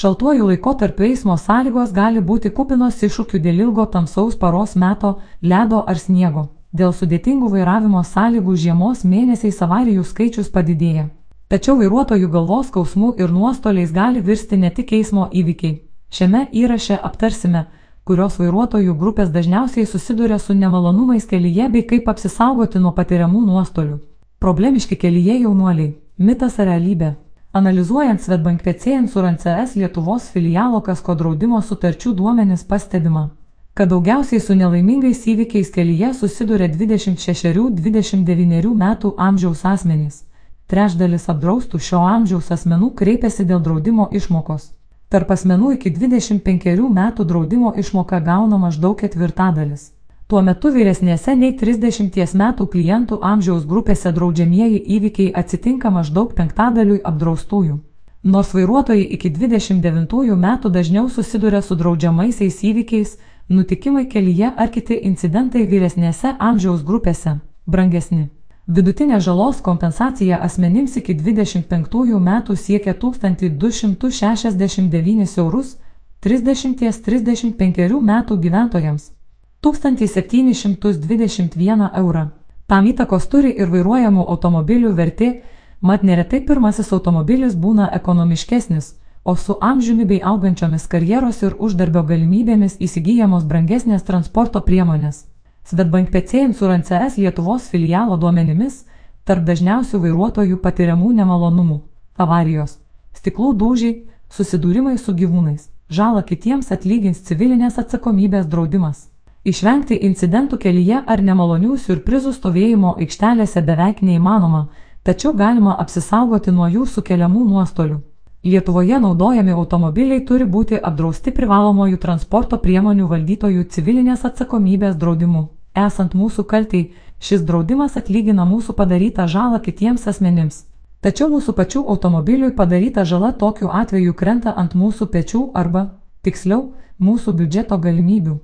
Šaltuoju laikotarpiu eismo sąlygos gali būti kupinos iššūkių dėl ilgo tamsaus paros meto, ledo ar sniego. Dėl sudėtingų vairavimo sąlygų žiemos mėnesiais avarijų skaičius padidėja. Tačiau vairuotojų galvos skausmų ir nuostoliais gali virsti ne tik eismo įvykiai. Šiame įraše aptarsime, kurios vairuotojų grupės dažniausiai susiduria su nemalonumais kelyje bei kaip apsisaugoti nuo patiriamų nuostolių. Problemiški kelyje jaunuoliai - mitas ar realybė. Analizuojant Svetbank PC Insurance S Lietuvos filialo kasko draudimo sutarčių duomenis pastebima, kad daugiausiai su nelaimingais įvykiais kelyje susiduria 26-29 metų amžiaus asmenys. Trečdalis apdraustų šio amžiaus asmenų kreipiasi dėl draudimo išmokos. Tarp asmenų iki 25 metų draudimo išmoka gauna maždaug ketvirtadalis. Tuo metu vyresnėse nei 30 metų klientų amžiaus grupėse draudžiamieji įvykiai atsitinka maždaug penktadaliui apdraustųjų. Nors vairuotojai iki 29 metų dažniau susiduria su draudžiamaisiais įvykiais, nutikimai kelyje ar kiti incidentai vyresnėse amžiaus grupėse - brangesni. Vidutinė žalos kompensacija asmenims iki 25 metų siekia 1269 eurus, 30-35 metų gyventojams 1721 eurą. Tam įtakos turi ir vairuojamų automobilių vertė, mat neretai pirmasis automobilis būna ekonomiškesnis, o su amžiumi bei augančiomis karjeros ir uždarbio galimybėmis įsigijamos brangesnės transporto priemonės. Svetbank PC Insurance S Lietuvos filialo duomenimis tarp dažniausių vairuotojų patiriamų nemalonumų - avarijos, stiklų dūžiai, susidūrimai su gyvūnais, žalą kitiems atlygins civilinės atsakomybės draudimas. Išvengti incidentų kelyje ar nemalonių surprizų stovėjimo aikštelėse beveik neįmanoma, tačiau galima apsisaugoti nuo jų sukeliamų nuostolių. Lietuvoje naudojami automobiliai turi būti apdrausti privalomojų transporto priemonių valdytojų civilinės atsakomybės draudimu. Esant mūsų kaltai, šis draudimas atlygina mūsų padarytą žalą kitiems asmenims. Tačiau mūsų pačių automobiliui padaryta žala tokiu atveju krenta ant mūsų pečių arba, tiksliau, mūsų biudžeto galimybių.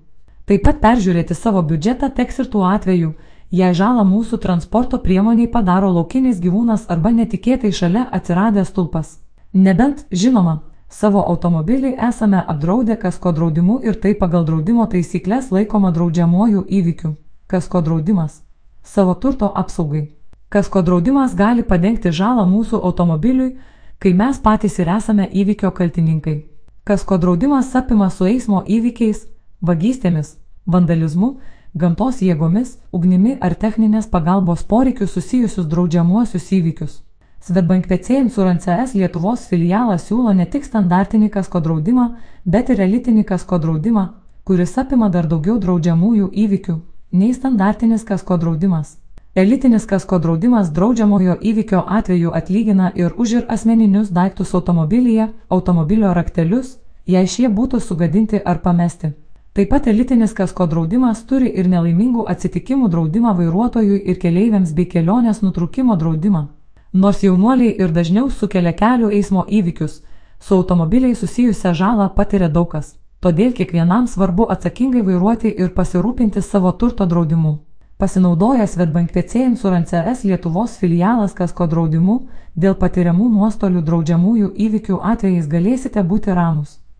Taip pat peržiūrėti savo biudžetą teks ir tuo atveju, jei žalą mūsų transporto priemoniai padaro laukinis gyvūnas arba netikėtai šalia atsiradęs tulpas. Nebent, žinoma, savo automobilį esame apdraudę kasko draudimu ir tai pagal draudimo taisyklės laikoma draudžiamuoju įvykiu. Kasko draudimas. Savo turto apsaugai. Kasko draudimas gali padengti žalą mūsų automobiliui, kai mes patys ir esame įvykio kaltininkai. Kasko draudimas apima su eismo įvykiais, vagystėmis, vandalizmu, gamtos jėgomis, ugnimi ar techninės pagalbos poreikius susijusius draudžiamuosius įvykius. Svetbank PC Insurance S Lietuvos filialas siūlo ne tik standartinį kasko draudimą, bet ir elitinį kasko draudimą, kuris apima dar daugiau draudžiamųjų įvykių nei standartinis kasko draudimas. Elitinis kasko draudimas draudžiamojo įvykio atveju atlygina ir už ir asmeninius daiktus automobilyje, automobilio raktelius, jei šie būtų sugadinti ar pamesti. Taip pat elitinis kasko draudimas turi ir nelaimingų atsitikimų draudimą vairuotojui ir keleiviams bei kelionės nutrūkimo draudimą. Nors jaunuoliai ir dažniau sukelia kelių eismo įvykius, su automobiliai susijusią žalą patiria daug kas. Todėl kiekvienam svarbu atsakingai vairuoti ir pasirūpinti savo turto draudimu. Pasinaudojęs Svetbank PC Insurance S Lietuvos filialas kasko draudimu, dėl patiriamų nuostolių draudžiamųjų įvykių atvejais galėsite būti ramus.